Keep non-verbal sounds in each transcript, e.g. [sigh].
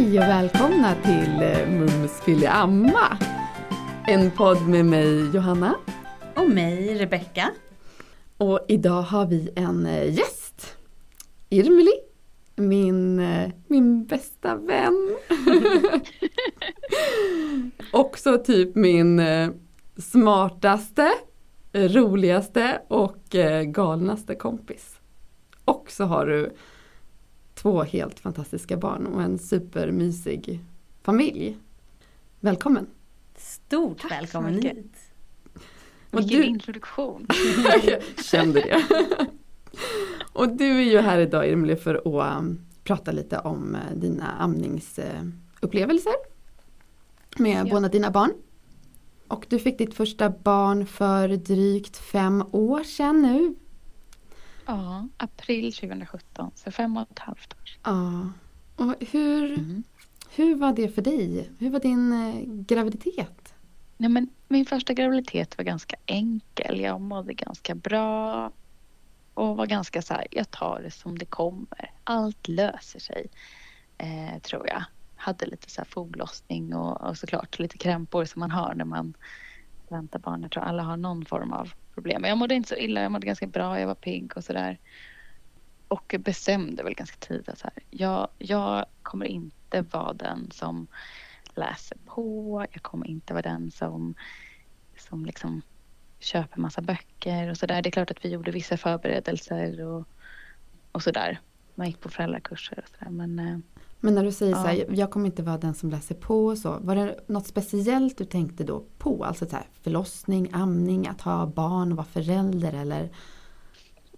Hej och välkomna till eh, Mums Amma. En podd med mig Johanna. Och mig Rebecka. Och idag har vi en eh, gäst. Irmeli. Min, eh, min bästa vän. [laughs] Också typ min smartaste, roligaste och galnaste kompis. Och så har du två helt fantastiska barn och en supermysig familj. Välkommen! Stort Tack välkommen hit! Vilken du... introduktion! [laughs] Jag kände det. och du är ju här idag Irmeli för att um, prata lite om uh, dina amningsupplevelser med ja. båda dina barn. Och du fick ditt första barn för drygt fem år sedan nu. Ja, april 2017, så fem och ett halvt år. Ja. Och hur, mm. hur var det för dig? Hur var din eh, graviditet? Nej, men min första graviditet var ganska enkel. Jag mådde ganska bra och var ganska så här, jag tar det som det kommer. Allt löser sig, eh, tror jag. Hade lite så här foglossning och, och såklart lite krämpor som man har när man väntar barn. Jag tror alla har någon form av problem. Jag mådde inte så illa, jag mådde ganska bra, jag var pigg och sådär. Och bestämde väl ganska tidigt att jag, jag kommer inte vara den som läser på, jag kommer inte vara den som, som liksom köper massa böcker och sådär. Det är klart att vi gjorde vissa förberedelser och, och sådär. Man gick på föräldrakurser och sådär men eh, men när du säger ja. så här, jag kommer inte vara den som läser på och så. Var det något speciellt du tänkte då på? Alltså så här, förlossning, amning, att ha barn och vara förälder eller?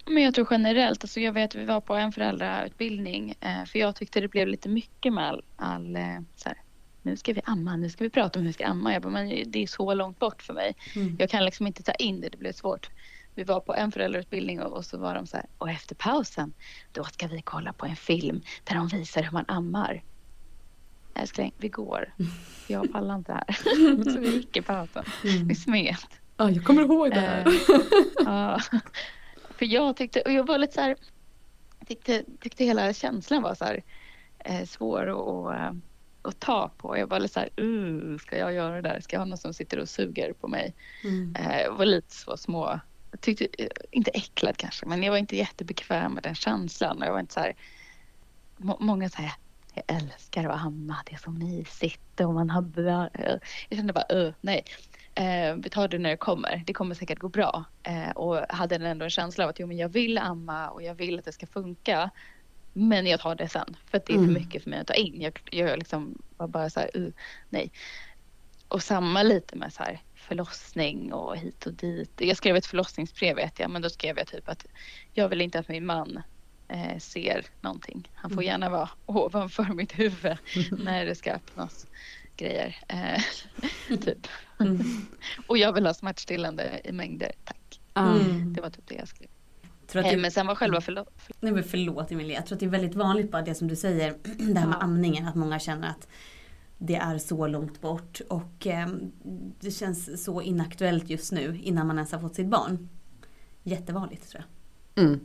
Men jag tror generellt, alltså jag vet att vi var på en föräldrautbildning eh, för jag tyckte det blev lite mycket med all, all eh, så här, nu ska vi amma, nu ska vi prata om hur vi ska amma. Jag bara, men det är så långt bort för mig. Mm. Jag kan liksom inte ta in det, det blir svårt vi var på en föräldrautbildning och, och, så var de så här, och efter pausen då ska vi kolla på en film där de visar hur man ammar. Älskling, vi går. Jag pallar inte här. så vi gick i pausen. Mm. Vi smet. Ja, jag kommer ihåg det här. Uh, ja. [laughs] För jag tyckte, och jag var lite så här, tyckte, tyckte hela känslan var så här eh, svår att, att, att ta på. Jag var lite så här, uh, ska jag göra det där? Ska jag ha någon som sitter och suger på mig? Mm. Eh, var lite så små tyckte, eh, inte äcklad kanske, men jag var inte jättebekväm med den känslan. Jag var inte så här, må, många säger jag älskar att amma, det är så mysigt och man har bra... Jag kände bara, uh, nej. Eh, vi tar det när det kommer. Det kommer säkert gå bra. Eh, och hade ändå en känsla av att jo, men jag vill amma och jag vill att det ska funka. Men jag tar det sen. För att det är för mm. mycket för mig att ta in. Jag, jag liksom var bara så här, uh, nej. Och samma lite med så här, förlossning och hit och dit. Jag skrev ett förlossningsbrev vet jag, men då skrev jag typ att jag vill inte att min man eh, ser någonting. Han får mm. gärna vara ovanför mitt huvud [laughs] när det ska öppnas grejer. Eh, [laughs] typ. Mm. och jag vill ha smärtstillande i mängder, tack. Mm. Det var typ det jag skrev. Tror att eh, det... Men sen var själva förlåt. Nej men förlåt Emilia. Jag tror att det är väldigt vanligt bara det som du säger. [clears throat] Det här med ja. amningen. Att många känner att det är så långt bort och eh, det känns så inaktuellt just nu innan man ens har fått sitt barn. Jättevanligt tror jag. Mm.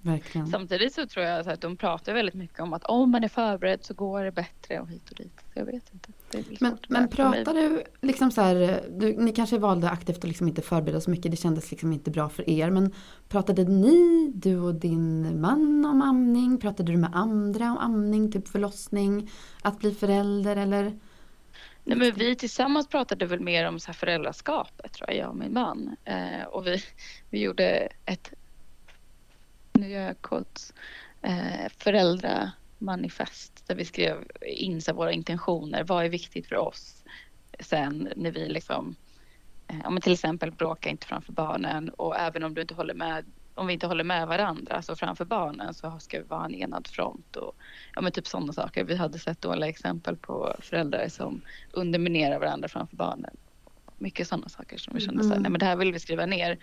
Verkligen. Samtidigt så tror jag att de pratar väldigt mycket om att om man är förberedd så går det bättre och hit och dit. Jag vet inte. Men men pratar du liksom så här, du, ni kanske valde aktivt att liksom inte förbereda så mycket, det kändes liksom inte bra för er. Men pratade ni, du och din man om amning? Pratade du med andra om amning, typ förlossning, att bli förälder eller? Nej, men vi tillsammans pratade väl mer om så här föräldraskapet tror jag, jag och min man. Eh, och vi, vi gjorde ett nu gör jag quotes, eh, föräldramanifest där vi skrev in så våra intentioner. Vad är viktigt för oss sen när vi liksom, eh, om till exempel bråka inte framför barnen och även om du inte håller med om vi inte håller med varandra, så framför barnen så ska vi vara en enad front och ja, men typ sådana saker. Vi hade sett dåliga exempel på föräldrar som underminerar varandra framför barnen. Mycket sådana saker som vi kände mm. så här, nej men det här vill vi skriva ner.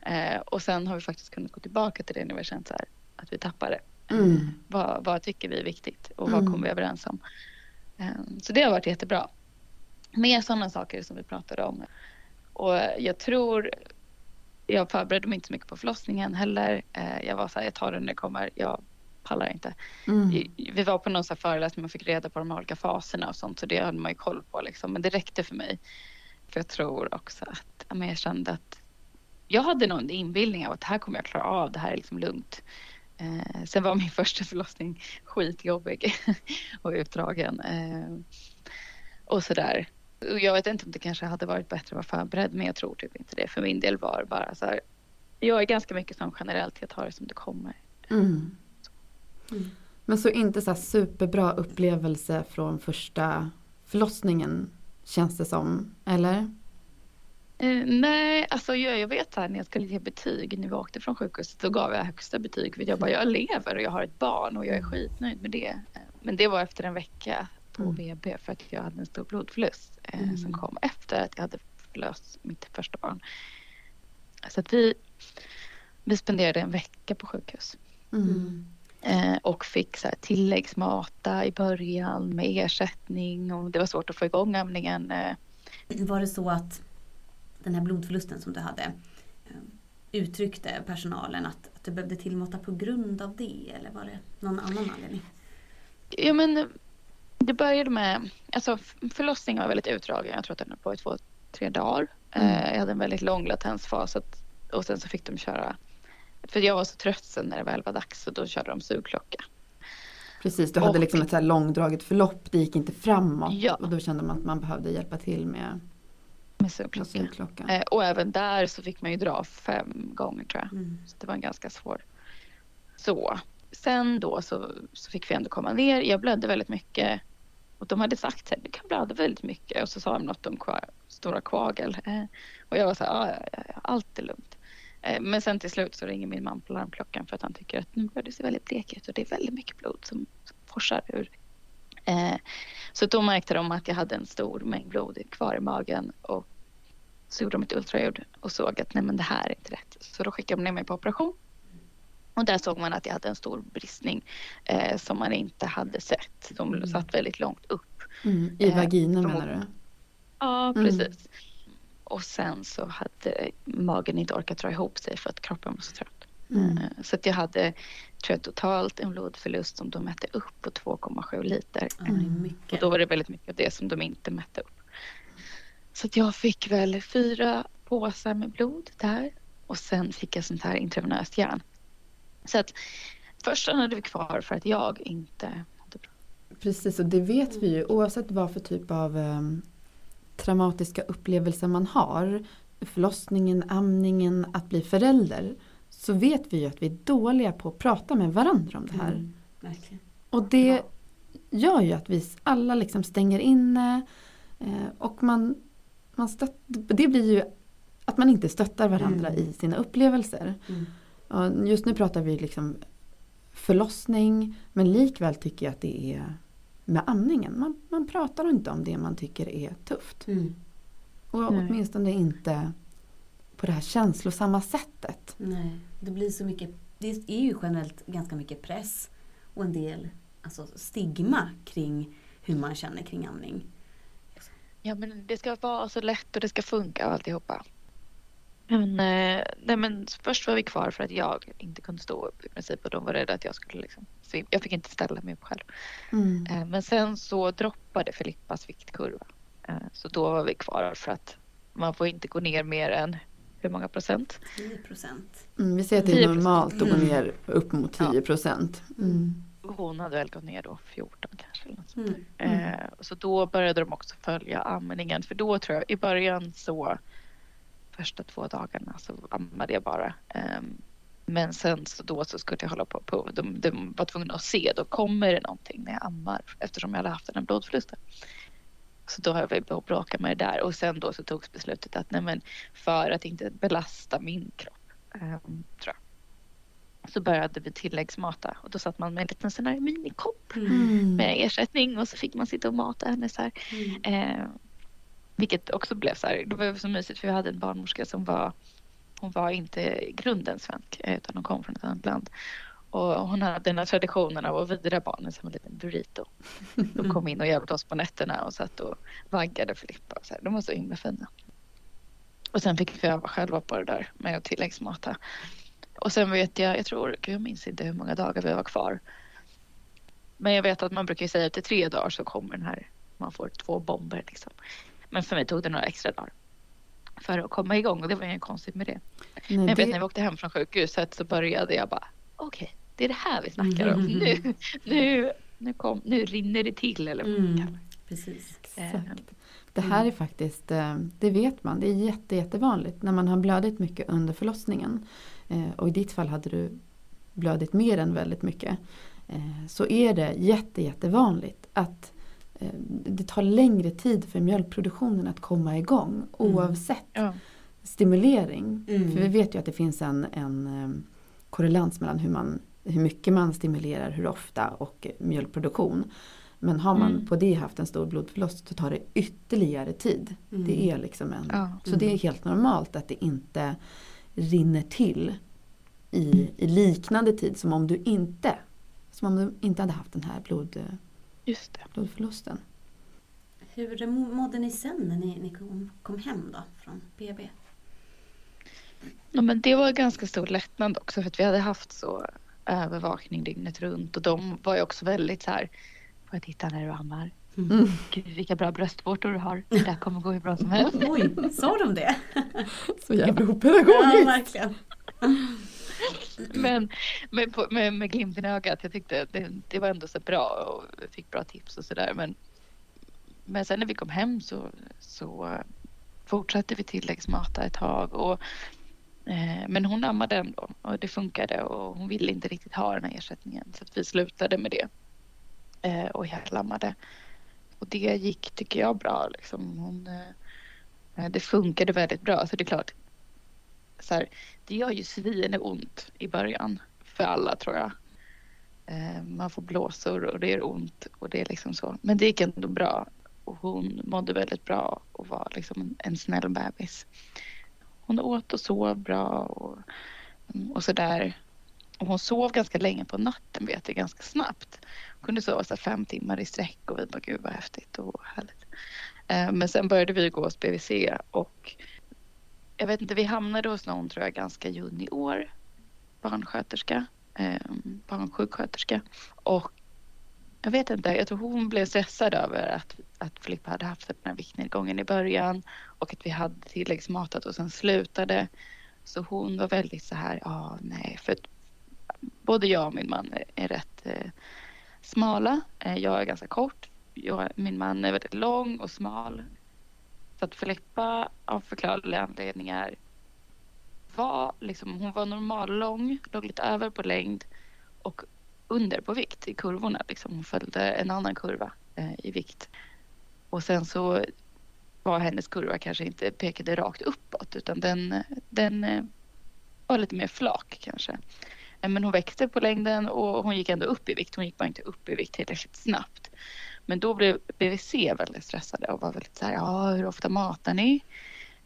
Eh, och sen har vi faktiskt kunnat gå tillbaka till det när vi har känt så här, att vi tappar det. Mm. Vad, vad, tycker vi är viktigt och vad mm. kommer vi överens om? Eh, så det har varit jättebra. Mer sådana saker som vi pratade om. Och jag tror, jag förberedde mig inte så mycket på förlossningen heller. Eh, jag var så här, jag tar det när det kommer. Jag pallar inte. Mm. Vi var på någon så föreläsning och fick reda på de olika faserna och sånt så det hade man ju koll på liksom. Men det räckte för mig. För jag tror också att jag kände att jag hade någon inbildning av att det här kommer jag klara av, det här är liksom lugnt. Eh, sen var min [laughs] första förlossning skitjobbig [laughs] och utdragen. Eh, och sådär. Jag vet inte om det kanske hade varit bättre att vara förberedd men jag tror typ inte det. För min del var bara så här. Jag är ganska mycket som generellt, jag tar det som det kommer. Mm. Mm. Men så inte så superbra upplevelse från första förlossningen känns det som, eller? Eh, nej, alltså jag, jag vet här när jag skulle ge betyg när vi åkte från sjukhuset så gav jag högsta betyg för jag bara jag lever och jag har ett barn och jag är skitnöjd med det. Men det var efter en vecka på mm. BB för att jag hade en stor blodförlust eh, mm. som kom efter att jag hade förlöst mitt första barn. Så att vi, vi spenderade en vecka på sjukhus. Mm. Eh, och fick så här, tilläggsmata i början med ersättning och det var svårt att få igång amningen. Eh. Var det så att den här blodförlusten som du hade eh, uttryckte personalen att, att du behövde tillmata på grund av det eller var det någon annan anledning? Ja men det började med, alltså förlossningen var väldigt utdragen. Jag tror att den på i två, tre dagar. Mm. Eh, jag hade en väldigt lång latensfas och sen så fick de köra, för jag var så trött sen när det väl var dags så då körde de sugklocka. Precis, du hade och, liksom ett så här långdraget förlopp, det gick inte framåt ja. och då kände man att man behövde hjälpa till med med sugklocka. sugklocka. Eh, och även där så fick man ju dra fem gånger tror jag. Mm. Så det var en ganska svår. Så sen då så, så fick vi ändå komma ner. Jag blödde väldigt mycket och de hade sagt att du kan blöda väldigt mycket och så sa de något om kvar, stora kvagel. Eh, och jag var så här, ja, ja, ja, allt är lugnt. Eh, men sen till slut så ringer min man på larmklockan för att han tycker att nu börjar du se väldigt blek ut och det är väldigt mycket blod som, som forsar ur. Eh, så då märkte de att jag hade en stor mängd blod kvar i magen och så gjorde de ett ultraljud och såg att nej men det här är inte rätt. Så då skickade de ner mig på operation. Och där såg man att jag hade en stor bristning eh, som man inte hade sett. De mm. satt väldigt långt upp. Mm. I vaginen eh, menar du? Ja, mm. precis. Mm. Och sen så hade magen inte orkat dra ihop sig för att kroppen var så trött. Mm. Eh, så att jag hade tror jag, totalt en blodförlust som de mätte upp på 2,7 liter. Mm. Och då var det väldigt mycket av det som de inte mätte upp. Så att jag fick väl fyra påsar med blod där och sen fick jag sånt här intravenöst järn. Så att först stannade vi kvar för att jag inte mådde bra. Precis och det vet vi ju oavsett vad för typ av um, traumatiska upplevelser man har. Förlossningen, amningen, att bli förälder. Så vet vi ju att vi är dåliga på att prata med varandra om det här. Mm, och det gör ju att vi alla liksom stänger inne. Eh, och man man stött, det blir ju att man inte stöttar varandra mm. i sina upplevelser. Mm. Just nu pratar vi liksom förlossning men likväl tycker jag att det är med amningen. Man, man pratar inte om det man tycker är tufft. Mm. Och Nej. åtminstone inte på det här känslosamma sättet. Nej, det blir så mycket, det är ju generellt ganska mycket press och en del alltså, stigma kring hur man känner kring amning. Ja men det ska vara så lätt och det ska funka och alltihopa. Men, eh, nej, men först var vi kvar för att jag inte kunde stå upp i princip och de var rädda att jag skulle liksom, jag fick inte ställa mig upp själv. Mm. Eh, men sen så droppade Filippas viktkurva. Eh, så då var vi kvar för att man får inte gå ner mer än hur många procent? 10 procent. Mm, vi säger att det är normalt att gå ner upp mot 10 procent. Mm hon hade väl gått ner då 14 kanske. Eller något sånt mm. mm. Eh, så då började de också följa amningen. För då tror jag i början så första två dagarna så ammade jag bara. Eh, men sen så då så skulle jag hålla på. på de, de var tvungna att se, då kommer det någonting när jag ammar eftersom jag hade haft den här blodförlusten. Så då har vi börjat bråka med det där och sen då så togs beslutet att nej men för att inte belasta min kropp. Eh, tror jag så började vi tilläggsmata och då satt man med en liten sån här minikopp mm. med ersättning och så fick man sitta och mata henne så här. Mm. Eh, vilket också blev så här, det var så mysigt för vi hade en barnmorska som var hon var inte grunden svensk eh, utan hon kom från ett annat land. Och hon hade den här traditionen av att vira barnen som en liten burrito. De kom in och hjälpte oss på nätterna och satt och vaggade Filippa. Och så här. De var så himla fina. Och sen fick vi öva själva på det där med att tilläggsmata. Och sen vet jag, jag tror, gud jag minns inte hur många dagar vi var kvar. Men jag vet att man brukar säga att efter tre dagar så kommer den här, man får två bomber liksom. Men för mig tog det några extra dagar för att komma igång och det var inget konstigt med det. Nej, Men jag det... vet när vi åkte hem från sjukhuset så började jag bara okej, okay, det är det här vi snackar om. Mm. Nu, nu, nu, kom, nu rinner det till eller vad mm. man Precis. Exakt. Det här är faktiskt, eh, det vet man, det är jätte, jättevanligt när man har blödit mycket under förlossningen. Eh, och i ditt fall hade du blödit mer än väldigt mycket. Eh, så är det jätte, jättevanligt att det tar längre tid för mjölkproduktionen att komma igång mm. oavsett ja. stimulering. Mm. För vi vet ju att det finns en, en korrelans mellan hur, man, hur mycket man stimulerar, hur ofta och mjölkproduktion. Men har man mm. på det haft en stor blodförlust så tar det ytterligare tid. Mm. Det är liksom en, ja. Så det är helt normalt att det inte rinner till i, i liknande tid som om du inte som om du inte hade haft den här blod, Just det. blodförlusten. Hur mådde ni sen när ni, ni kom, kom hem då från BB? Ja, men det var ganska stor lättnad också för att vi hade haft så övervakning dygnet runt och de var ju också väldigt så här Får jag titta när du ammar? Mm. Gud vilka bra bröstvårtor du har. Det där kommer gå hur bra som helst. Oj, sa de det? [laughs] Så jävla opedagogiskt. Ja, verkligen. Men med, med, med glimten i ögat, jag tyckte det, det var ändå så bra och fick bra tips och sådär. Men, men sen när vi kom hem så, så fortsatte vi tilläggsmata ett tag. Och, Eh, men hon ammade ändå och det funkade och hon ville inte riktigt ha den här ersättningen så att vi slutade med det eh, och helammade. Och det gick, tycker jag, bra. Liksom. Hon, eh, det funkade väldigt bra. Så det är klart, så här, det gör ju svinont i början för alla tror jag. Man får blåsor och det gör ont och det är liksom så. Men det gick ändå bra och hon mådde väldigt bra och var liksom en snäll bebis. Hon åt och sov bra och, mm, och sådär. Och hon sov ganska länge på natten vet jag, ganska snabbt. Hon kunde sova så fem timmar i sträck och vi bara gud vad häftigt och härligt. Eh, men sen började vi gå hos BVC och jag vet inte, vi hamnade hos någon tror jag ganska junior barnsköterska, eh, barnsjuksköterska. Och jag vet inte, jag tror hon blev stressad över att, att Filippa hade haft typ den här viktnedgången i början och att vi hade tilläggsmatat och sen slutade. Så hon var väldigt så här, ja ah, nej, för både jag och min man är rätt eh, smala. Eh, jag är ganska kort. Jag, min man är väldigt lång och smal. Så att Filippa av förklarliga anledningar var liksom, hon var normallång, låg lite över på längd och under på vikt i kurvorna. Liksom. Hon följde en annan kurva eh, i vikt. Och sen så var hennes kurva kanske inte pekade rakt uppåt utan den, den eh, var lite mer flak kanske. Eh, men hon växte på längden och hon gick ändå upp i vikt. Hon gick bara inte upp i vikt tillräckligt snabbt. Men då blev BVC väldigt stressade och var väldigt så här, ja hur ofta matar ni?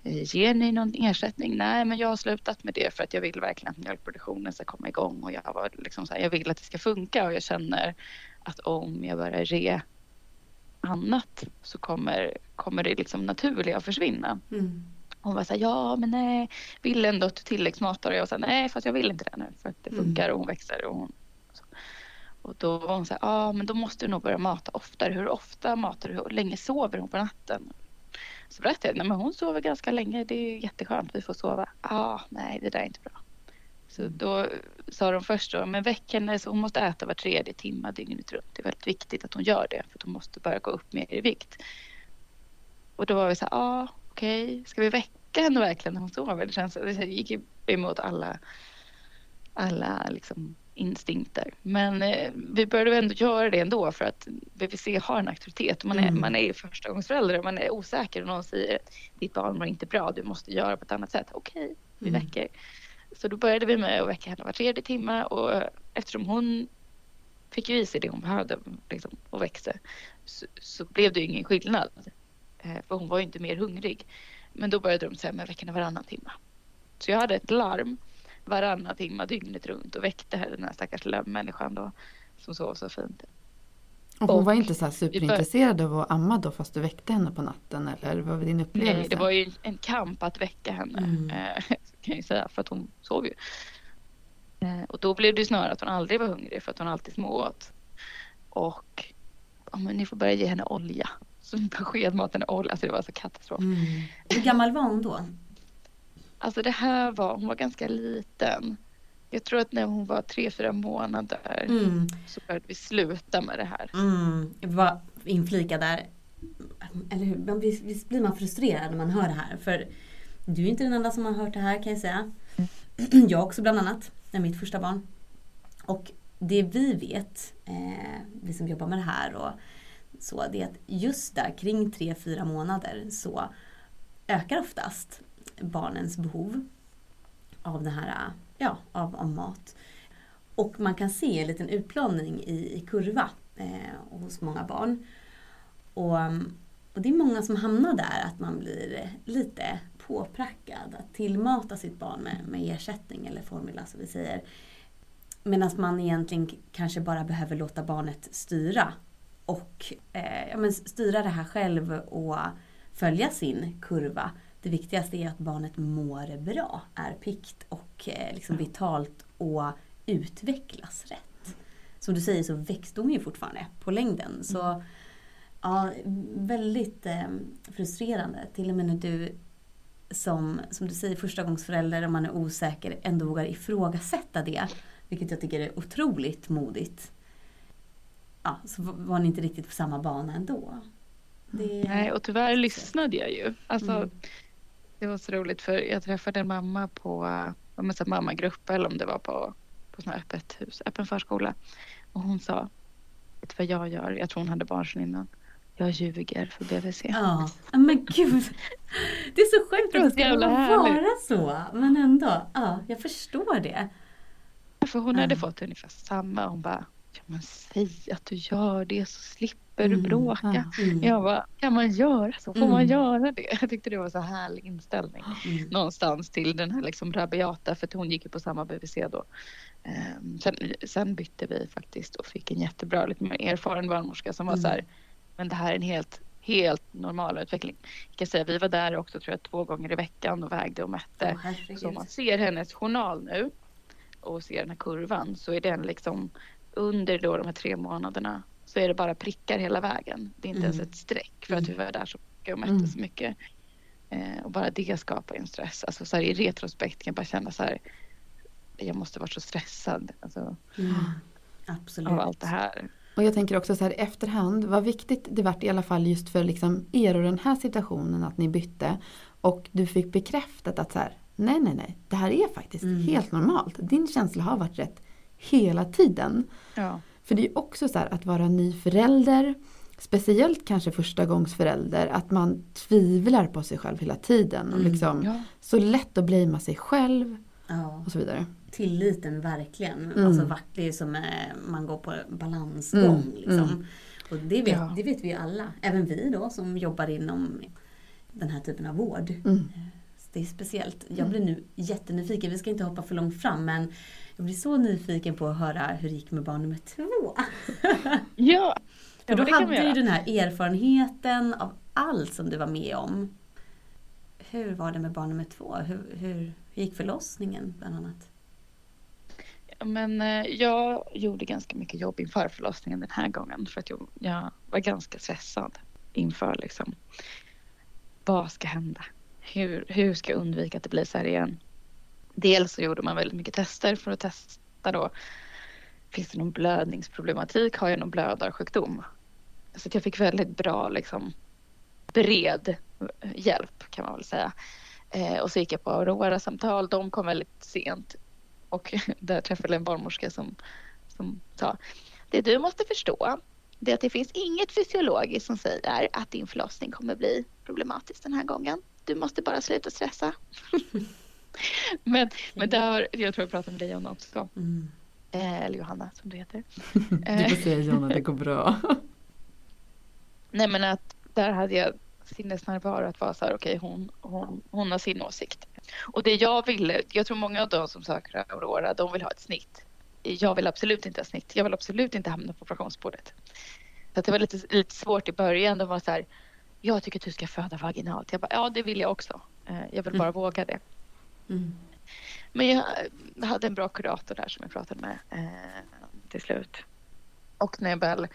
Eh, ger ni någon ersättning? Nej, men jag har slutat med det för att jag vill verkligen att mjölkproduktionen ska komma igång och jag var liksom så här, jag vill att det ska funka och jag känner att om jag börjar re annat så kommer, kommer det liksom naturliga att försvinna. Mm. Hon var så här, ja men nej, vill ändå tilläggsmatar och jag sa nej fast jag vill inte det nu för att det mm. funkar och hon växer och hon och då var hon så här, ja men då måste du nog börja mata oftare. Hur ofta matar du? Hur länge sover hon på natten? Så berättade jag, nej men hon sover ganska länge. Det är jätteskönt, vi får sova. Ja, nej det där är inte bra. Så då sa de först då, men väck henne så hon måste äta var tredje timme dygnet runt. Det är väldigt viktigt att hon gör det för att hon måste börja gå upp mer i vikt. Och då var vi så här, ja okej, okay. ska vi väcka henne verkligen när hon sover? Det, känns, det gick emot alla, alla liksom instinkter. Men eh, vi började ändå göra det ändå för att BVC har en auktoritet. Man är, mm. man är förstagångsförälder och man är osäker och någon säger ditt barn mår inte bra, du måste göra på ett annat sätt. Okej, okay, vi mm. väcker. Så då började vi med att väcka henne var tredje timme och eftersom hon fick ju i sig det hon behövde liksom, och växte så, så blev det ju ingen skillnad. Eh, för hon var ju inte mer hungrig. Men då började de säga med veckorna varannan timme. Så jag hade ett larm varannan timme dygnet runt och väckte den här stackars människan då som sov så fint. Och hon och, var inte så superintresserad av att amma då fast du väckte henne på natten eller vad var din upplevelse? Nej, det var ju en kamp att väcka henne mm. Kan jag säga för att hon sov ju. Eh, och då blev det snarare att hon aldrig var hungrig för att hon alltid smååt. Och ja, men ni får börja ge henne olja. Så vi skedmat henne olja. Alltså det var så katastrof. Mm. Hur gammal var hon då? Alltså det här var, hon var ganska liten. Jag tror att när hon var tre, fyra månader mm. så började vi sluta med det här. Mm. Jag vill bara inflika där. Eller hur? Visst blir man frustrerad när man hör det här. För du är inte den enda som har hört det här kan jag säga. [clears throat] Jag också bland annat. När mitt första barn. Och det vi vet, eh, vi som jobbar med det här och så, det är att just där kring 3-4 månader så ökar oftast barnens behov av, det här, ja, av, av mat. Och man kan se en liten utplaning i, i kurva eh, hos många barn. Och, och, det är många som hamnar där, att man blir lite påprackad. Att tillmata sitt barn med, med ersättning eller formula som vi säger. Medan man egentligen kanske bara behöver låta barnet styra. Och eh, ja, men styra det här själv och följa sin kurva det viktigaste är att barnet mår bra, är pikt och eh, liksom vitalt och utvecklas rätt. Som du säger så växte hon ju fortfarande på längden. Så mm. ja, väldigt eh, frustrerande. Till och med när du som, som du säger förstagångsförälder, om man är osäker, ändå vågar ifrågasätta det. Vilket jag tycker är otroligt modigt. Ja, så var ni inte riktigt på samma bana ändå. Det... Nej, och tyvärr lyssnade jag ju. Alltså, mm. Det var så roligt för jag träffade en mamma på om en mammagrupp eller om det var på, på sån öppet hus, öppen förskola. Och hon sa, vet du vad jag gör? Jag tror hon hade barn sedan innan. Jag ljuger för BVC. Ja, men gud. Det är så sjukt att det ska vara så. Men ändå, ja, jag förstår det. För hon hade fått ungefär samma. Hon bara, ja men säg att du gör det så slipper du mm, bråka. Mm. Jag bara, kan man göra så? Får mm. man göra det? Jag tyckte det var så härlig inställning. Mm. Någonstans till den här liksom rabiata, för hon gick ju på samma BVC då. Um, sen, sen, bytte vi faktiskt och fick en jättebra, lite mer erfaren barnmorska som var så här, mm. Men det här är en helt helt normal utveckling. Jag kan säga, vi var där också tror jag två gånger i veckan och vägde och mätte. Oh, så om man ser hennes journal nu och ser den här kurvan så är den liksom under då de här tre månaderna så är det bara prickar hela vägen. Det är inte mm. ens ett streck för att vi var där så mycket och mätte mm. så mycket. Eh, och bara det skapar en stress. Alltså så här, i retrospekt kan jag bara känna så här. Jag måste varit så stressad. Alltså, mm. Absolut. Av allt det här. Och jag tänker också så här efterhand, vad viktigt det vart i alla fall just för liksom er och den här situationen att ni bytte. Och du fick bekräftat att så här, nej nej nej, det här är faktiskt mm. helt normalt. Din känsla har varit rätt hela tiden. Ja. För det är också så att vara ny förälder, speciellt kanske första gångs förälder, att man tvivlar på sig själv hela tiden. Och mm, liksom, ja. Så lätt att blamea sig själv ja. och så vidare. Tilliten verkligen. Mm. Alltså vart det är som eh, man går på balansgång. Mm. Liksom. Mm. Och det vet, ja. det vet vi alla. Även vi då som jobbar inom den här typen av vård. Mm. Eh, det är speciellt. Jag blir nu jättenyfiken, vi ska inte hoppa för långt fram men jag blir så nyfiken på att höra hur det gick med barn nummer två. [laughs] ja, För då hade du den här erfarenheten av allt som du var med om. Hur var det med barn nummer två? Hur, hur gick förlossningen bland annat? Men eh, jag gjorde ganska mycket jobb inför förlossningen den här gången för att jag, jag var ganska stressad inför liksom vad ska hända? Hur, hur ska jag undvika att det blir så här igen? Dels så gjorde man väldigt mycket tester för att testa då. Finns det någon blödningsproblematik? Har jag någon blödarsjukdom? Så jag fick väldigt bra liksom bred eh, hjälp kan man väl säga. Eh, och så gick jag på Aurora-samtal. De kom väldigt sent. Och [laughs] där träffade jag en barnmorska som, som sa Det du måste förstå det är att det finns inget fysiologiskt som säger att din förlossning kommer bli problematisk den här gången. Du måste bara sluta stressa. [laughs] men, men där, jag tror jag pratade med dig om det också. Mm. Eh, eller Johanna som du heter. [laughs] du får säga Jonna, det går bra. Nej men att där hade jag sinnesnärvaro att vara så här, okej okay, hon, hon, hon har sin åsikt. Och det jag ville, jag tror många av de som söker Aurora, de vill ha ett snitt. Jag vill absolut inte ha snitt. Jag vill absolut inte hamna på operationsbordet. Så det var lite, lite svårt i början. De var så här, jag tycker att du ska föda vaginalt. Jag bara, ja det vill jag också. Eh, jag vill bara mm. våga det. Mm. Men jag hade en bra kurator där som jag pratade med eh, till slut. Och när jag väl,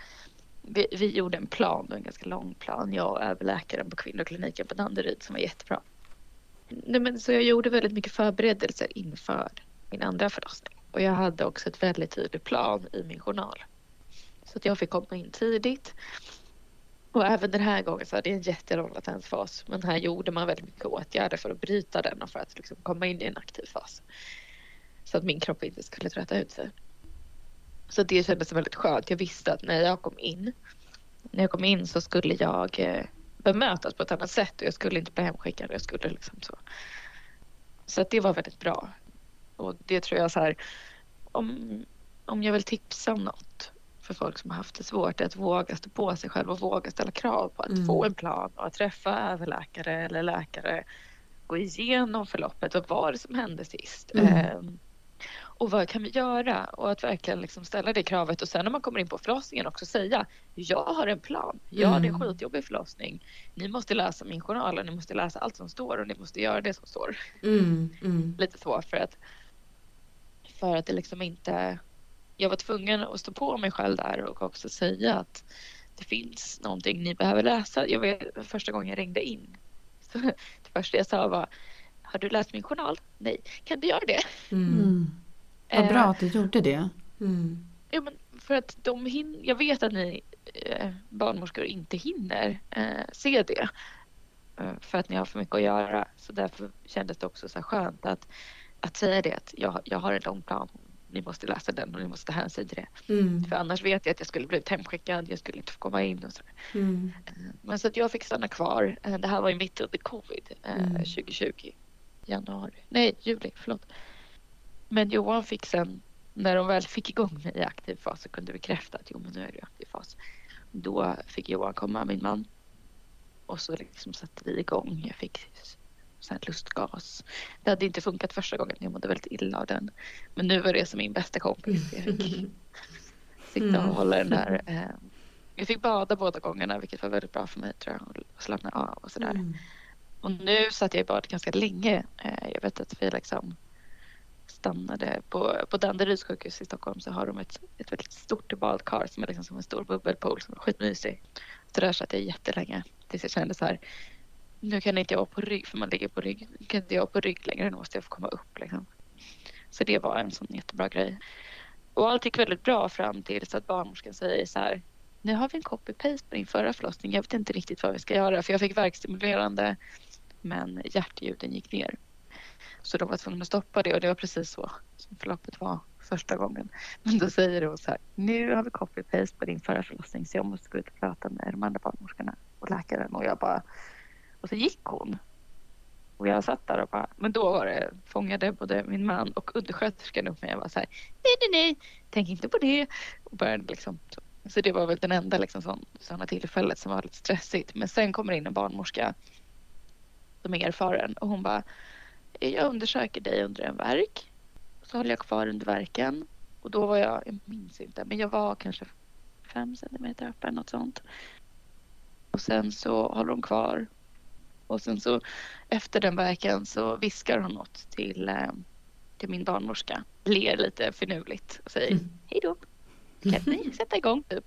vi, vi gjorde en plan, en ganska lång plan, jag och överläkaren på kvinnokliniken på Danderyd som var jättebra. Nej, men, så jag gjorde väldigt mycket förberedelser inför min andra förlossning. Och jag hade också ett väldigt tydligt plan i min journal. Så att jag fick komma in tidigt. Och även den här gången så hade jag en jättelång latensfas. Men här gjorde man väldigt mycket åtgärder för att bryta den och för att liksom komma in i en aktiv fas. Så att min kropp inte skulle trötta ut sig. Så det kändes väldigt skönt. Jag visste att när jag kom in, när jag kom in så skulle jag eh, bemötas på ett annat sätt och jag skulle inte bli hemskickad. Jag skulle liksom så. Så det var väldigt bra. Och det tror jag så här, om, om jag vill tipsa om något för folk som har haft det svårt att våga stå på sig själv och våga ställa krav på att mm. få en plan och att träffa överläkare eller läkare. Gå igenom förloppet och vad var det som hände sist. Mm. Och vad kan vi göra? Och att verkligen liksom ställa det kravet och sen när man kommer in på förlossningen också säga jag har en plan. Ja, mm. det är en mm. skitjobbig förlossning. Ni måste läsa min journal och ni måste läsa allt som står och ni måste göra det som står. Mm. Mm. Lite så för att för att det liksom inte jag var tvungen att stå på mig själv där och också säga att det finns någonting ni behöver läsa. Jag vet första gången jag ringde in. Så [laughs] det första jag sa var Har du läst min journal? Nej. Kan du göra det? Mm. Vad bra att du gjorde det. Mm. Ja, men för att de hin jag vet att ni eh, barnmorskor inte hinner eh, se det. Eh, för att ni har för mycket att göra. Så därför kändes det också så skönt att, att säga det att jag, jag har en lång plan ni måste läsa den och ni måste ta hänsyn till det. Mm. För annars vet jag att jag skulle blivit hemskickad, jag skulle inte få komma in och sådär. Mm. Eh, men så att jag fick stanna kvar. Eh, det här var ju mitt under covid eh, mm. 2020. Januari, nej juli, förlåt. Men Johan fick sen, när de väl fick igång mig i aktiv fas och kunde bekräfta att jo men nu är det i aktiv fas. Då fick Johan komma, min man. Och så liksom satte vi igång. Jag fick så här lustgas. Det hade inte funkat första gången. Jag mådde väldigt illa av den. Men nu var det som min bästa kompis. Jag fick [laughs] sitta och hålla den där. Eh, jag fick bada båda gångerna vilket var väldigt bra för mig tror jag. Och slappna av och sådär. Mm. Och nu satt jag i bad ganska länge. Eh, jag vet att vi liksom stannade på, på Danderyds sjukhus i Stockholm så har de ett, ett väldigt stort badkar som är liksom som en stor bubbelpool som är skitmysig. Så där satt jag jättelänge tills jag kände så här nu kan inte jag vara på rygg för man ligger på rygg. Nu kan inte jag vara på rygg längre, nu måste jag få komma upp liksom. Så det var en sån jättebra grej. Och allt gick väldigt bra fram tills att barnmorskan säger så här. Nu har vi en copy-paste på din förra förlossning. Jag vet inte riktigt vad vi ska göra för jag fick verkstimulerande men hjärtljuden gick ner. Så de var tvungna att stoppa det och det var precis så som förloppet var första gången. Men då säger hon så här. Nu har vi copy-paste på din förra förlossning så jag måste gå ut och prata med de andra barnmorskorna och läkaren och jag bara och så gick hon. Och jag satt där och bara, men då var det, fångade både min man och undersköterskan upp mig och var så här, nej, nej, nej, tänk inte på det. Och började liksom, så. så det var väl den enda liksom sån, sådana tillfället som var lite stressigt. Men sen kommer in en barnmorska som är erfaren och hon bara, jag undersöker dig under en verk. Så håller jag kvar under verken och då var jag, jag minns inte, men jag var kanske fem centimeter öppen, något sånt. Och sen så håller hon kvar och sen så efter den verken så viskar hon något till, eh, till min barnmorska. Ler lite finurligt och säger mm. hej då. Kan ni [laughs] sätta igång typ?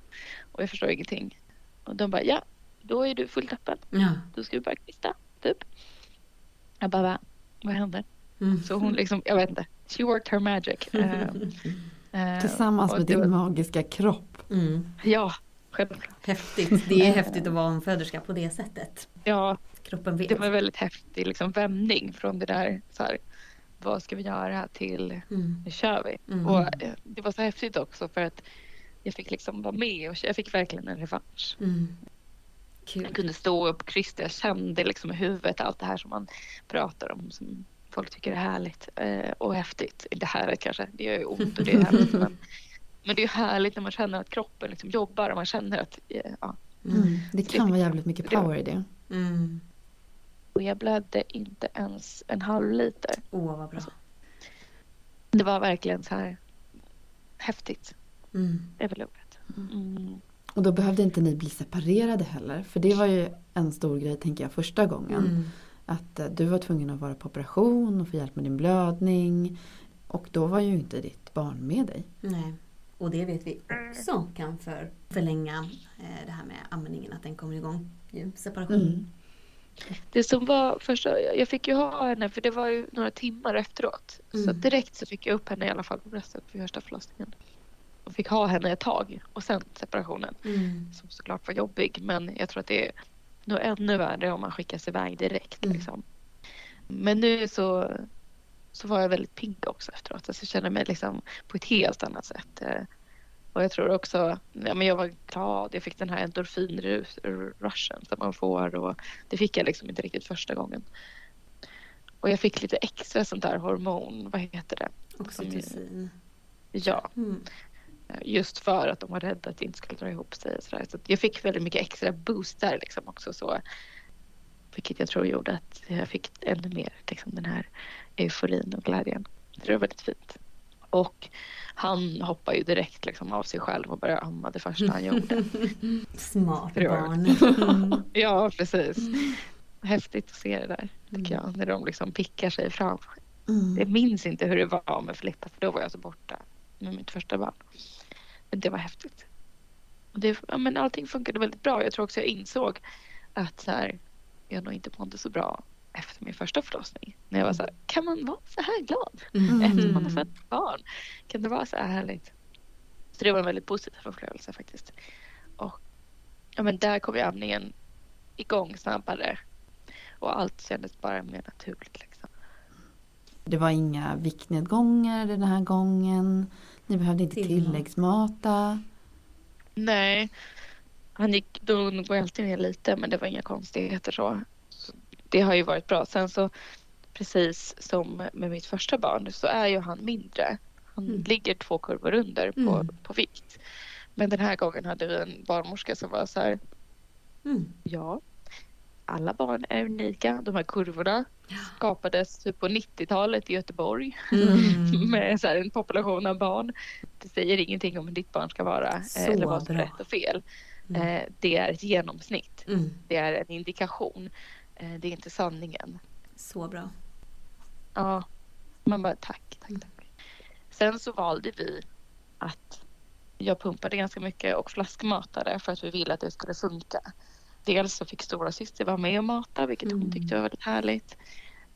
Och jag förstår ingenting. Och de bara ja, då är du fullt öppen. Ja. Då ska vi börja kvista typ. Jag bara va? Vad händer? Mm. Så hon liksom, jag vet inte. She worked her magic. Uh, [laughs] Tillsammans med din var... magiska kropp. Mm. Ja, självklart. Häftigt. Det är häftigt att vara en föderska på det sättet. Ja, kroppen vet. Det var en väldigt häftig liksom, vändning från det där så här, vad ska vi göra till mm. nu kör vi. Mm. Och eh, det var så häftigt också för att jag fick liksom vara med och jag fick verkligen en revansch. Mm. Jag kunde stå upp och krysta, jag kände liksom i huvudet allt det här som man pratar om som folk tycker är härligt eh, och häftigt. Inte härligt kanske, det gör ju ont och det är [laughs] härligt men, men det är härligt när man känner att kroppen liksom jobbar och man känner att ja. Mm. Det kan vara jävligt mycket power i det. Mm. Och jag blödde inte ens en halv liter. Åh, oh, vad bra. Alltså, det var verkligen så här häftigt. Mm. Överlovet. Mm. Och då behövde inte ni bli separerade heller. För det var ju en stor grej tänker jag första gången. att eh, du var tvungen att vara på operation och få hjälp med din blödning. Och då var ju inte ditt barn med dig. Nej. Och det vet vi också kan för, förlänga eh, det här med amningen, att den kommer igång. Ju, separation. Mm. Det som var första, jag fick ju ha henne för det var ju några timmar efteråt. Så Mm. direkt så fick jag upp henne i alla fall på bröstet vid första förlossningen. Och fick ha henne ett tag och sen separationen. Mm. Som såklart var jobbig men jag tror att det är nog ännu värre om man skickas iväg direkt. Mm. Liksom. Men nu så, så var jag väldigt pigg också efteråt. Alltså jag kände mig liksom på ett helt annat sätt. Eh, Och jag tror också, ja, men jag var glad. Jag fick den här endorfinrushen som man får och det fick jag liksom inte riktigt första gången. Och jag fick lite extra sånt där hormon, vad heter det? Oxytocin. Ja, Mm. Just för att de var rädda att det inte skulle dra ihop sig. Så, så jag fick väldigt mycket extra boost där liksom också. Så, vilket jag tror gjorde att jag fick ännu mer liksom, den här euforin och glädjen. Det var väldigt fint. Och han hoppade ju direkt liksom, av sig själv och började amma det första han gjorde. [laughs] Smart barn. Mm. [laughs] Ja, precis. Häftigt att se det där, tycker jag. När de liksom pickar sig fram. Mm. Jag minns inte hur det var med Filippa, för då var jag så borta med mitt första barn. Men det var häftigt. Och det, ja, men allting funkade väldigt bra. Jag tror också jag insåg att så här, jag nog inte mådde så bra efter min första förlossning. När jag var så här, kan man vara så här glad Mm. [laughs] efter man har fött barn? Kan det vara så här härligt? Så det var en väldigt positiv upplevelse faktiskt. Och ja, men där kom ju amningen igång snabbare. Och allt kändes bara mer naturligt. Liksom. Det var inga viktnedgångar den här gången. Ni behövde inte tilläggsmata. Nej, han gick, då går jag alltid ner lite men det var inga konstigheter så. så. Det har ju varit bra. Sen så precis som med mitt första barn så är ju han mindre. Han Mm. ligger två kurvor under på, Mm. på vikt. Men den här gången hade vi en barnmorska som var så här, Mm. ja, alla barn är unika. De här kurvorna skapades typ på 90-talet i Göteborg Mm. [laughs] med så en population av barn. Det säger ingenting om hur ditt barn ska vara eh, Så eller vad som är rätt och fel. Mm. Eh, Det är ett genomsnitt. Mm. Det är en indikation. Eh, Det är inte sanningen. Så bra. Ja, man bara tack, tack, tack. Sen så valde vi att jag pumpade ganska mycket och flaskmatade för att vi ville att det skulle funka. Dels så fick stora syster vara med och mata, vilket hon Mm. tyckte var väldigt härligt.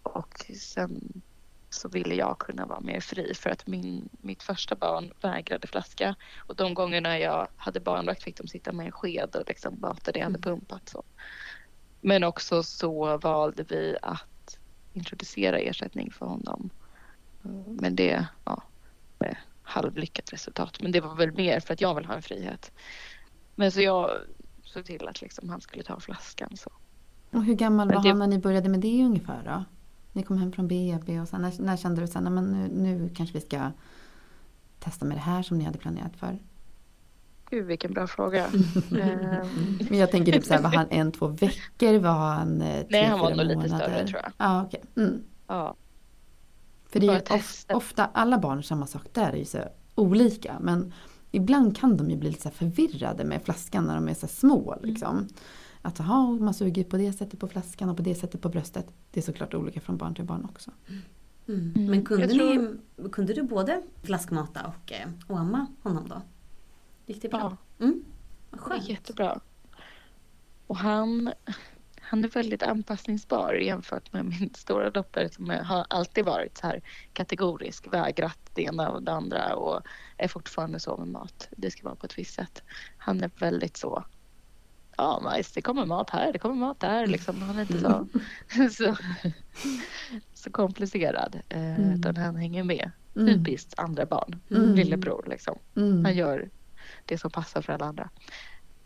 Och sen så ville jag kunna vara mer fri för att min, mitt första barn vägrade flaska. Och de gångerna jag hade barnvakt fick de sitta med en sked och liksom mata det jag hade Mm. pumpat. Så. Men också så valde vi att introducera ersättning för honom. Men det, ja, halvlyckat resultat. Men det var väl mer för att jag vill ha en frihet. Men så jag såg till att liksom han skulle ta flaskan. Så. Och hur gammal var det- han när ni började med det ungefär då? Ni kom hem från BB och sen, när, när kände du sen, "Nej, men nu, nu kanske vi ska testa med det här som ni hade planerat för? Gud vilken bra fråga. [laughs] Ehm, Men jag tänker typ så här, var han [laughs] en, två veckor? Var han eh, tre, Nej han var nog lite större tror jag. Ja, okej. Mm. Ja. För det är ju of, ofta, alla barn samma sak där är ju så olika. Men ibland kan de ju bli lite så här förvirrade med flaskan när de är så här små. Mm. Liksom. Att aha, man suger på det sättet på flaskan och på det sättet på bröstet. Det är såklart olika från barn till barn också. Mm. Mm. Men kunde, tror- ni, kunde du både flaskmata och, eh, och amma honom då? Gick det bra? Ja. Mm. Vad Det är jättebra. Och han, han är väldigt anpassningsbar jämfört med min stora dotter som har alltid varit så här kategorisk, vägrat det ena och det andra och är fortfarande så med mat. Det ska vara på ett visst sätt. Han är väldigt så Ja, majs, det kommer mat här, det kommer mat där. Liksom. Han är inte så, [laughs] så, så komplicerad. Eh, Mm. Utan han hänger med. Mm. Typiskt andra barn. Mm. Lillebror liksom. Mm. Han gör det som passar för alla andra.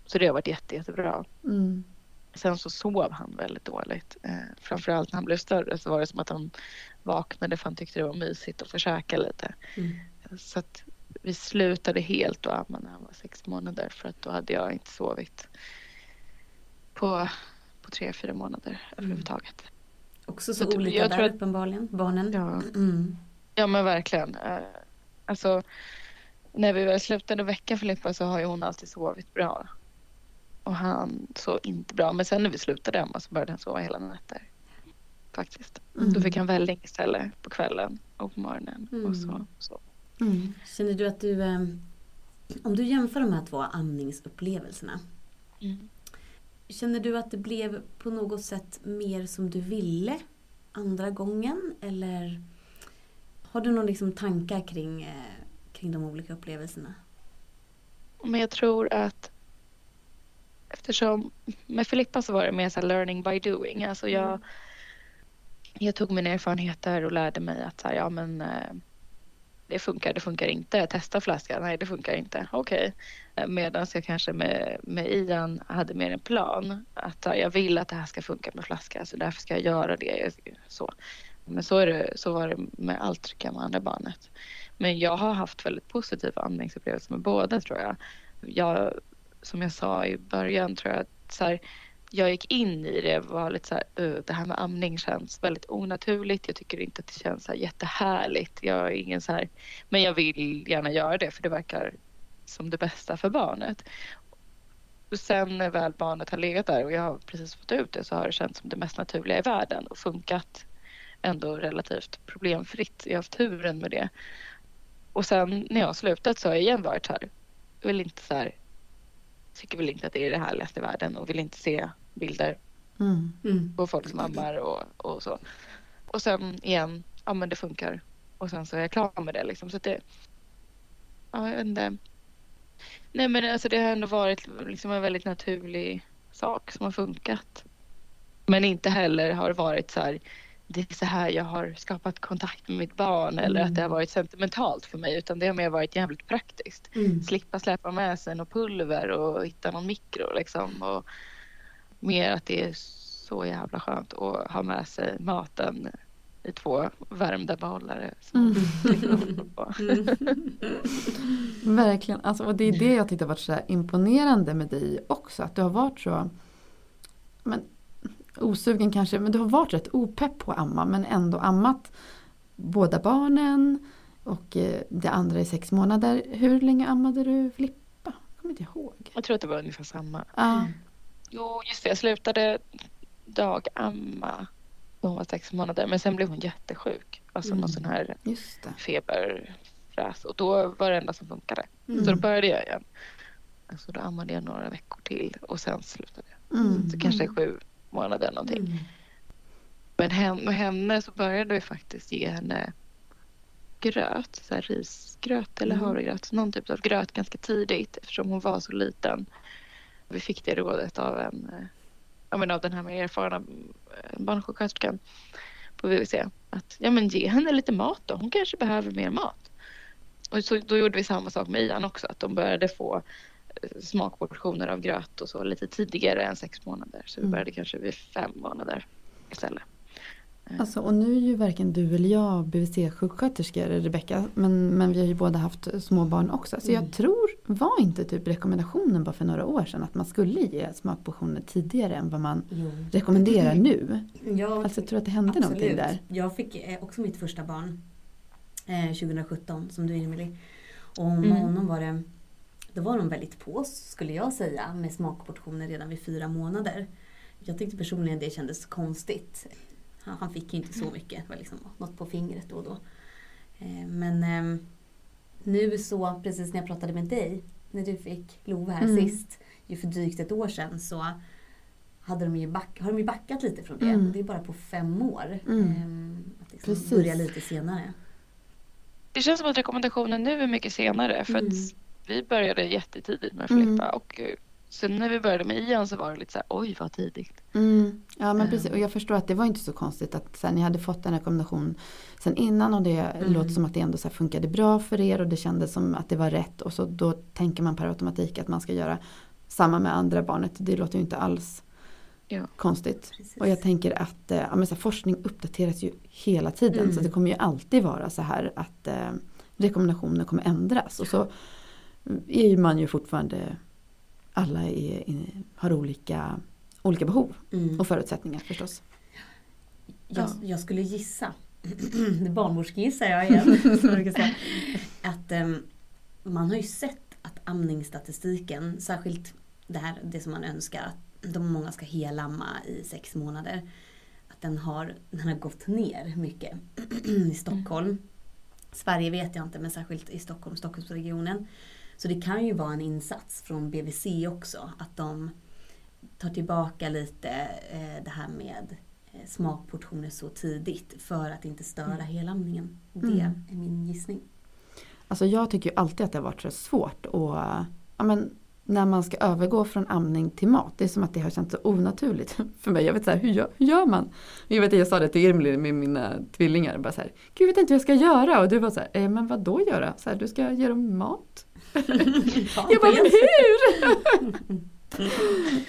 Så det har varit jätte, jättebra. Mm. Sen så sov han väldigt dåligt. Eh, framförallt när han blev större så var det som att han vaknade för han tyckte det var mysigt att försöka lite. Mm. Så att vi slutade helt att amma när han var sex månader för att då hade jag inte sovit på, på tre, fyra månader överhuvudtaget. Också så, Så olika jag där tror att- uppenbarligen, barnen. Ja. Mm. Ja men verkligen. Eh, Alltså när vi väl slutade väcka Filippa så har ju hon alltid sovit bra. Och han sov inte bra. Men sen när vi slutade amma så började han sova hela nätter. faktiskt. Mm. Då fick han välling istället på kvällen och på morgonen. Mm. Och så, så. Mm. Känner du att du, eh, om du jämför de här två amningsupplevelserna. Mm. Känner du att det blev på något sätt mer som du ville andra gången? Eller har du några liksom tankar kring, eh, kring de olika upplevelserna? Men jag tror att eftersom med Filippa så var det mer så learning by doing. Alltså jag, Mm. jag tog mina erfarenheter och lärde mig att så här, ja men eh, det funkar, det funkar inte. Testa flaskan, nej det funkar inte. Okej. Okay. Medan jag kanske med, med Ian hade mer en plan. Att jag vill att det här ska funka med flaska så därför ska jag göra det. Så. Men så, är det, så var det med allt jag med andra barnet. Men jag har haft väldigt positiva andningsupplevelser med båda tror jag. jag som jag sa i början tror jag att så här, jag gick in i det och var lite så här, uh, det här med amning känns väldigt onaturligt. Jag tycker inte att det känns så här jättehärligt. Jag är ingen så här, men jag vill gärna göra det för det verkar som det bästa för barnet. Och sen när väl barnet har legat där och jag har precis fått ut det så har det känts som det mest naturliga i världen och funkat ändå relativt problemfritt. Jag har haft turen med det. Och sen när jag har slutat så har jag igen varit så här, jag vill inte så här, tycker väl inte att det är det härligaste i världen och vill inte se bilder Mm. Mm. på folk som ammar och, och så. Och sen igen, ja men det funkar. Och sen så är jag klar med det liksom. Så att det, ja jag vet inte. Nej men alltså det har ändå varit liksom en väldigt naturlig sak som har funkat. Men inte heller har varit så här, det är så här jag har skapat kontakt med mitt barn eller att det har varit sentimentalt för mig utan det har mer varit jävligt praktiskt. Mm. Slippa släpa med sig något pulver och hitta någon mikro liksom. Och mer att det är så jävla skönt att ha med sig maten i två värmda behållare. Mm. på. [laughs] [laughs] Verkligen, alltså, och det är det jag tyckte har varit så här imponerande med dig också. Att du har varit så men, osugen kanske, men du har varit rätt opepp på att amma men ändå ammat båda barnen och eh, det andra i sex månader. Hur länge ammade du Filippa? Jag kommer inte ihåg. Jag tror att det var ungefär samma. Ja, Jo, just det. Jag slutade dagamma när hon var sex månader. Men sen blev hon jättesjuk. Alltså Mm. någon sån här feberfräs. Och då var det enda som funkade. Mm. Så då började jag igen. Så då ammade jag några veckor till och sen slutade jag. Mm. Så kanske sju månader någonting. Mm. Men hem, med henne så började vi faktiskt ge henne gröt, så här risgröt eller Mm. havregröt, någon typ av gröt ganska tidigt eftersom hon var så liten. Vi fick det rådet av en, eh, ja men av den här med erfarna eh, barnsjuksköterskan på VVC att ja men ge henne lite mat då, hon kanske behöver mer mat. Och så, då gjorde vi samma sak med Ian också, att de började få smakportioner av gröt och så lite tidigare än sex månader. Så vi Mm. började kanske vid fem månader istället. Alltså, och nu är ju varken du eller jag BVC-sjuksköterskor, Rebecka, men, men vi har ju båda haft små barn också. Så Mm. jag tror, var inte typ rekommendationen bara för några år sedan att man skulle ge smakportioner tidigare än vad man Jo. rekommenderar nu? [laughs] Ja, Alltså jag tror att det hände någonting där. Jag fick eh, också mitt första barn eh, 2017 som du Emily. Och med Mm. honom var det då var de väldigt på skulle jag säga med smakportioner redan vid fyra månader. Jag tyckte personligen det kändes konstigt. Han, han fick ju inte så mycket, det var liksom något på fingret då och då. Eh, men eh, nu så, precis när jag pratade med dig, när du fick Love här Mm. sist, ju för drygt ett år sedan så hade de ju back, har de ju backat lite från det. Mm. Det är bara på fem år. Mm. Ehm, att liksom Precis. börja lite senare. Det känns som att rekommendationen nu är mycket senare för Mm. att vi började jättetidigt med Mm. Filippa och eh, sen när vi började med Ian så var det lite så här, oj vad tidigt. Mm. Ja men Mm. precis och jag förstår att det var inte så konstigt att sen ni hade fått en rekommendation sen innan och det Mm. låter som att det ändå så här funkade bra för er och det kändes som att det var rätt och så då tänker man per automatik att man ska göra samma med andra barnet. Det låter ju inte alls Ja. konstigt. Precis. Och jag tänker att eh, ja, men så här, forskning uppdateras ju hela tiden Mm. så det kommer ju alltid vara så här att eh, rekommendationer kommer ändras och så är man ju fortfarande alla är, har olika, olika behov Mm. och förutsättningar förstås. Jag, Ja. jag skulle gissa, [clears throat] barnmorskegissar jag igen, [laughs] att ehm, man har ju sett att amningsstatistiken, särskilt det här det som man önskar, att de många ska helamma i sex månader. Att takten har, den har gått ner mycket [clears throat] i Stockholm. Sverige vet jag inte, men särskilt i Stockholm, Stockholmsregionen. Så det kan ju vara en insats från BVC också, att de tar tillbaka lite eh, det här med eh, smakportioner så tidigt för att inte störa mm. helamningen. Det mm. är min gissning. Alltså jag tycker ju alltid att det har varit så svårt och ja, men när man ska övergå från amning till mat. Det är som att det har känts så onaturligt [laughs] för mig. Jag vet så här, hur, gör, hur gör man? Jag vet jag sa det till Irmli med mina tvillingar. Bara så här, Gud jag vet inte hur jag ska göra. Och du var så här, eh, men vad då göra? Så här, du ska ge dem mat? [laughs] jag bara, men hur?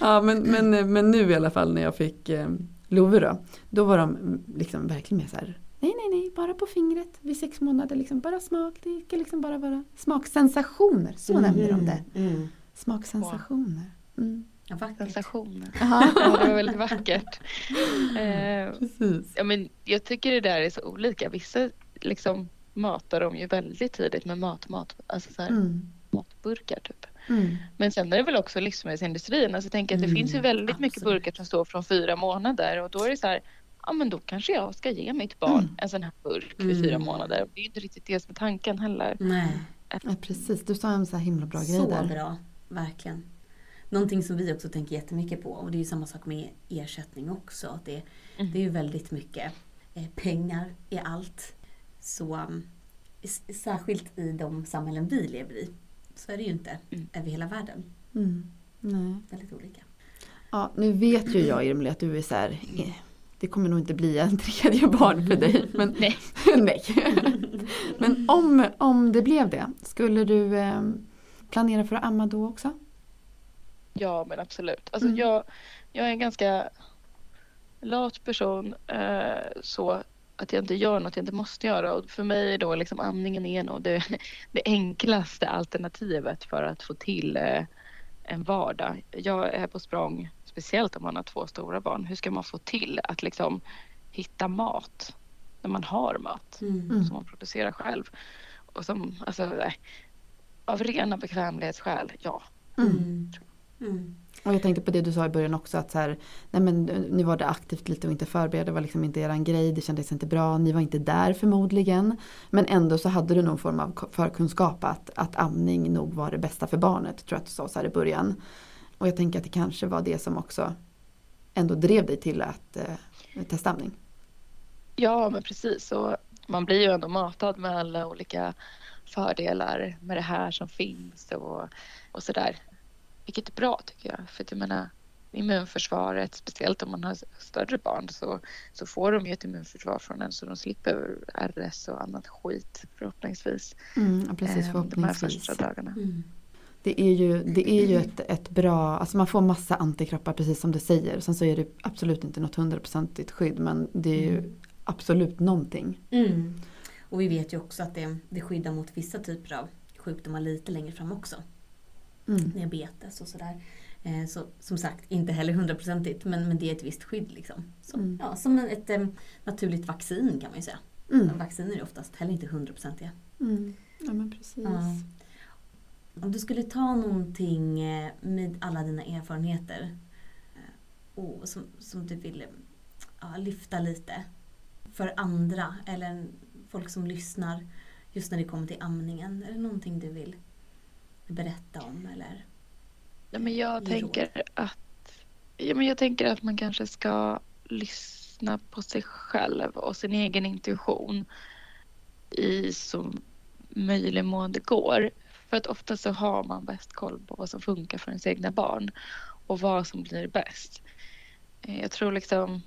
[laughs] ja men, men, men nu i alla fall när jag fick eh, Love då. Då var de liksom verkligen mer så här, Nej, nej, nej, bara på fingret vid sex månader. Liksom, bara smak, det ska liksom bara vara smaksensationer. Så mm, nämnde de det. Mm. Smaksensationer. Mm. Ja, Sensationer. ja, det var väldigt vackert. [laughs] eh, Precis. Ja, men jag tycker det där är så olika. Vissa liksom matar de ju väldigt tidigt med mat, mat, alltså så här, mm. matburkar typ. Mm. Men sen är det väl också livsmedelsindustrin. Alltså jag tänker att det mm, finns ju väldigt absolut. mycket burkar som står från fyra månader och då är det så här, ja men då kanske jag ska ge mitt barn mm. en sån här burk vid fyra mm. månader. Det är inte riktigt det som är tanken heller. Nej. Ja, precis, du sa en så himla bra grej där. Så bra, verkligen. Någonting som vi också tänker jättemycket på och det är ju samma sak med ersättning också. Det, mm. det är ju väldigt mycket eh, pengar i allt. Så um, särskilt i de samhällen vi lever i så är det ju inte mm. över hela världen. Mm. Nej. Väldigt olika. Ja, nu vet ju jag Irmeli att du är så här, eh, det kommer nog inte bli en [laughs] tredje barn för dig. Men, nej. [laughs] nej. [laughs] men om, om det blev det, skulle du eh, planera för att amma då också? Ja men absolut. Alltså mm. jag, jag är en ganska lat person eh, så att jag inte gör något jag inte måste göra och för mig är då liksom amningen är nog det, [laughs] det enklaste alternativet för att få till eh, en vardag. Jag är på språng, speciellt om man har två stora barn. Hur ska man få till att liksom hitta mat när man har mat mm. som man producerar själv? Och som, alltså, av rena bekvämlighetsskäl, ja. Mm. Mm. Och jag tänkte på det du sa i början också att så här, nej men nu var det aktivt lite och inte förbereda, det var liksom inte eran grej, det kändes inte bra, ni var inte där förmodligen. Men ändå så hade du någon form av förkunskap att, att amning nog var det bästa för barnet, tror jag att du sa så här i början. Och jag tänker att det kanske var det som också ändå drev dig till att eh, testa amning. Ja men precis, och man blir ju ändå matad med alla olika fördelar med det här som finns och, och sådär. Vilket är bra tycker jag. För jag menar, immunförsvaret, speciellt om man har större barn, så, så får de ju ett immunförsvar från en så de slipper RS och annat skit förhoppningsvis. Mm, ja, precis, förhoppningsvis. Ehm, de här första dagarna. Mm. Det är ju, det är ju ett, ett bra, alltså man får massa antikroppar precis som du säger. Sen så är det absolut inte något hundraprocentigt skydd men det är ju mm. absolut någonting. Mm. Och vi vet ju också att det, det skyddar mot vissa typer av sjukdomar lite längre fram också mm. diabetes och sådär. Eh, så som sagt, inte heller hundraprocentigt men, men det är ett visst skydd. Liksom. Så, mm. ja, som ett eh, naturligt vaccin kan man ju säga. Mm. Vacciner är oftast heller inte hundraprocentiga. Mm. Ja men precis. Ja. Om du skulle ta någonting eh, med alla dina erfarenheter eh, och som, som du vill ja, lyfta lite för andra eller folk som lyssnar just när det kommer till amningen. Är det någonting du vill berätta om? Eller ja, men jag, tänker att, ja, men jag tänker att man kanske ska lyssna på sig själv och sin egen intuition i så möjlig mån det går. För att ofta så har man bäst koll på vad som funkar för ens egna barn och vad som blir bäst. Eh, jag tror liksom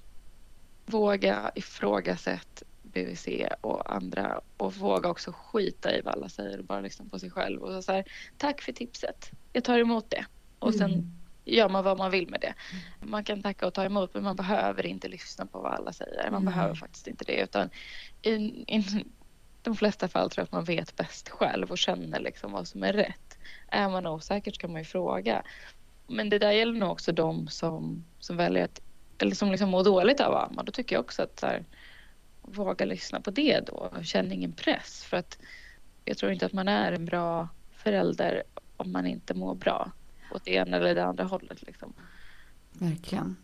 våga ifrågasätta BVC och andra och våga också skita i vad alla säger och bara lyssna på sig själv och så här, tack för tipset, jag tar emot det och sen mm. gör man vad man vill med det. Man kan tacka och ta emot men man behöver inte lyssna på vad alla säger, man mm. behöver faktiskt inte det utan i, i de flesta fall tror jag att man vet bäst själv och känner liksom vad som är rätt. Är man osäker så kan man ju fråga. Men det där gäller nog också de som, som väljer att, eller som liksom mår dåligt av att amma. Då tycker jag också att så här, våga lyssna på det då. Känn ingen press. För att jag tror inte att man är en bra förälder om man inte mår bra åt det ena eller det andra hållet. Liksom. Verkligen.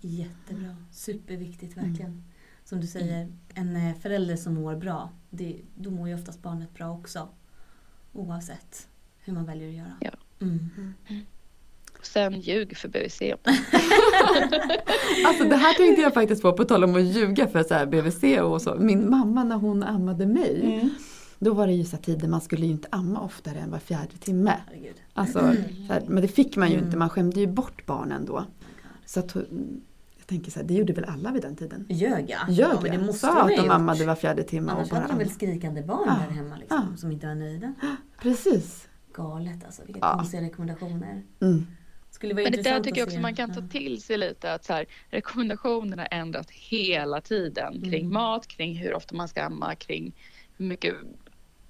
Jättebra, superviktigt verkligen. Som du säger, en eh, förälder som mår bra, det, då mår ju oftast barnet bra också. Oavsett hur man väljer att göra. Ja. Mm. Och sen ljug för BVC. [laughs] Alltså det här tänkte jag faktiskt på, på tal om att ljuga för så här BVC och så. Min mamma när hon ammade mig, Mm. då var det ju så här tider, man skulle ju inte amma oftare än var fjärde timme. Alltså, Mm. så här, men det fick man ju Mm. inte, man skämde ju bort barnen då. Så att, tänker så här, det gjorde väl alla vid den tiden? Ljög ja. Ljög ja men det måste sa de att de ammade var fjärde timme och Annars bara hade de väl skrikande barn Ja. där hemma liksom, Ja. som inte var nöjda. Precis. Galet alltså, vilka Ja. konstiga rekommendationer. Mm. Skulle vara Men det där tycker jag också man kan ta till sig lite att så här, rekommendationerna ändras hela tiden kring Mm. mat, kring hur ofta man ska amma, kring hur mycket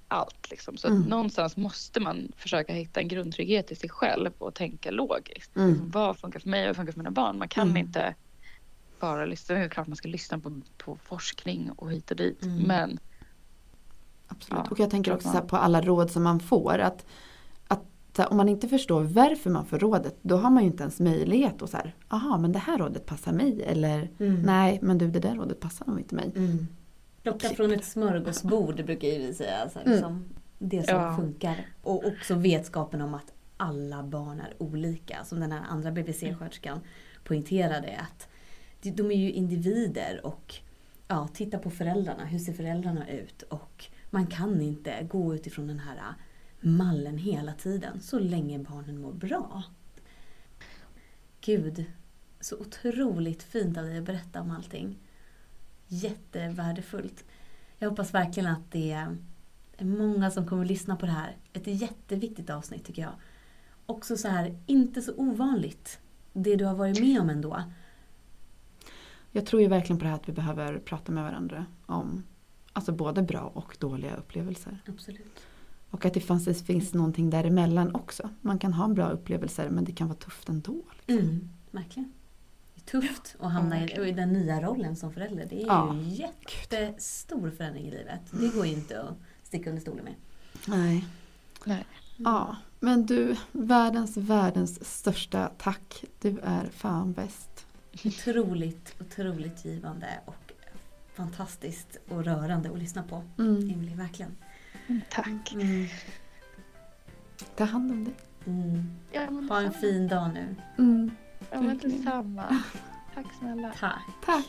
allt liksom. Så Mm. någonstans måste man försöka hitta en grundtrygghet i sig själv och tänka logiskt. Mm. Liksom, vad funkar för mig och vad funkar för mina barn? Man kan Mm. inte bara lyssna. Det är klart man ska lyssna på, på forskning och hit och dit. Mm. Men Absolut. Ja, och jag tänker också man. på alla råd som man får. Att, här, om man inte förstår varför man får rådet, då har man ju inte ens möjlighet att så här, aha men det här rådet passar mig. Eller Mm. nej men du det där rådet passar nog inte mig. Mm. Plocka från ett smörgåsbord brukar ju vi säga. Så här, Mm. liksom, Det som Ja. funkar. Och också vetskapen om att alla barn är olika. Som den här andra BVC-sköterskan poängterade. att de- De är ju individer och ja, titta på föräldrarna. Hur ser föräldrarna ut? Och man kan inte gå utifrån den här mallen hela tiden. Så länge barnen mår bra. Gud, så otroligt fint av dig att berätta om allting. Jättevärdefullt. Jag hoppas verkligen att det är många som kommer att lyssna på det här. Ett jätteviktigt avsnitt tycker jag. Också så här, inte så ovanligt. Det du har varit med om ändå. Jag tror ju verkligen på det här att vi behöver prata med varandra om alltså både bra och dåliga upplevelser. Absolut. Och att det fanns, det finns någonting däremellan också. Man kan ha bra upplevelser men det kan vara tufft ändå. Mm, verkligen. Det är tufft att hamna i, i den nya rollen som förälder. Det är Ja. ju jättestor förändring i livet. Det går ju inte att sticka under stolen med. Nej. nej. Ja, men du, världens, världens största tack. Du är fan bäst. Otroligt, otroligt givande och fantastiskt och rörande att lyssna på. Mm. Emily, verkligen. Tack. Mm. Ta hand om dig. Mm. Ja, Ha en fin dag nu. Mm. Ja, men detsamma. [laughs] Tack snälla. Tack. Tack.